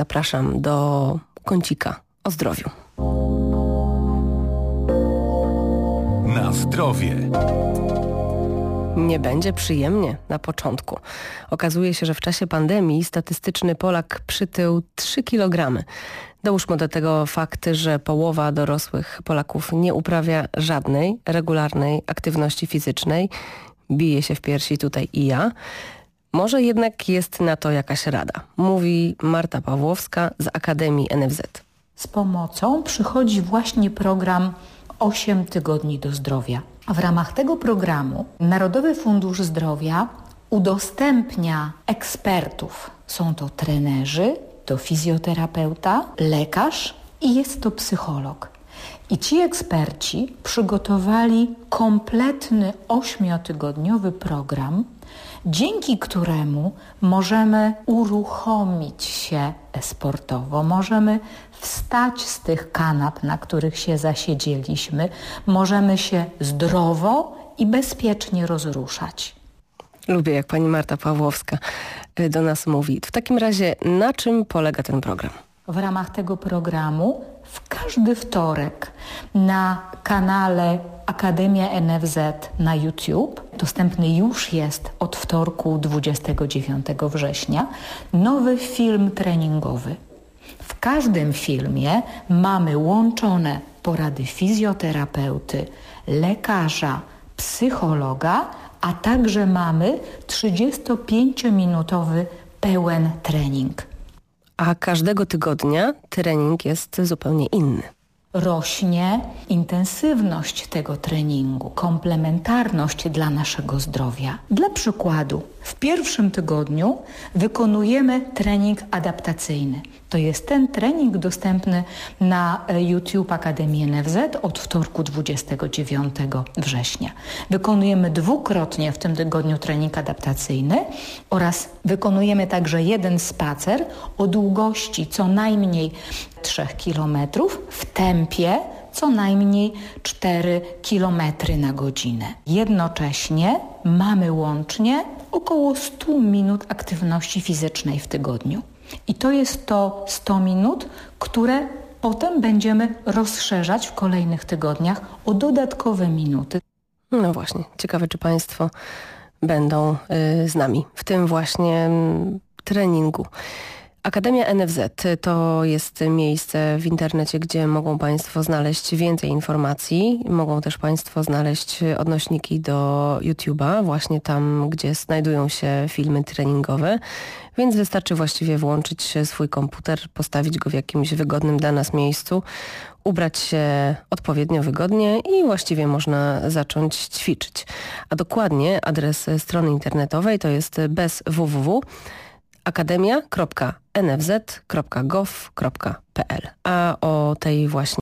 Zapraszam do kącika o zdrowiu. Na zdrowie. Nie będzie przyjemnie na początku. Okazuje się, że w czasie pandemii statystyczny Polak przytył 3 kg. Dołóżmy do tego fakty, że połowa dorosłych Polaków nie uprawia żadnej regularnej aktywności fizycznej. Bije się w piersi tutaj i ja. Może jednak jest na to jakaś rada, mówi Marta Pawłowska z Akademii NFZ. Z pomocą przychodzi właśnie program 8 tygodni do zdrowia. W ramach tego programu Narodowy Fundusz Zdrowia udostępnia ekspertów. Są to trenerzy, to fizjoterapeuta, lekarz i jest to psycholog. I ci eksperci przygotowali kompletny ośmiotygodniowy program, dzięki któremu możemy uruchomić się sportowo, możemy wstać z tych kanap, na których się zasiedzieliśmy, możemy się zdrowo i bezpiecznie rozruszać. Lubię, jak pani Marta Pawłowska y, do nas mówi. W takim razie, na czym polega ten program? W ramach tego programu w każdy wtorek na kanale Akademia NFZ na YouTube, dostępny już jest od wtorku 29 września, nowy film treningowy. W każdym filmie mamy łączone porady fizjoterapeuty, lekarza, psychologa, a także mamy 35-minutowy pełen trening. A każdego tygodnia trening jest zupełnie inny rośnie intensywność tego treningu, komplementarność dla naszego zdrowia. Dla przykładu, w pierwszym tygodniu wykonujemy trening adaptacyjny. To jest ten trening dostępny na e, YouTube Akademii NFZ od wtorku 29 września. Wykonujemy dwukrotnie w tym tygodniu trening adaptacyjny oraz wykonujemy także jeden spacer o długości co najmniej 3 km w tempie co najmniej 4 km na godzinę. Jednocześnie mamy łącznie około 100 minut aktywności fizycznej w tygodniu. I to jest to 100 minut, które potem będziemy rozszerzać w kolejnych tygodniach o dodatkowe minuty. No właśnie, ciekawe czy Państwo będą y, z nami w tym właśnie y, treningu. Akademia NFZ to jest miejsce w internecie, gdzie mogą Państwo znaleźć więcej informacji. Mogą też Państwo znaleźć odnośniki do YouTube'a, właśnie tam, gdzie znajdują się filmy treningowe. Więc wystarczy właściwie włączyć swój komputer, postawić go w jakimś wygodnym dla nas miejscu, ubrać się odpowiednio wygodnie i właściwie można zacząć ćwiczyć. A dokładnie adres strony internetowej to jest bez www akademia.nfz.gov.pl. A o tej właśnie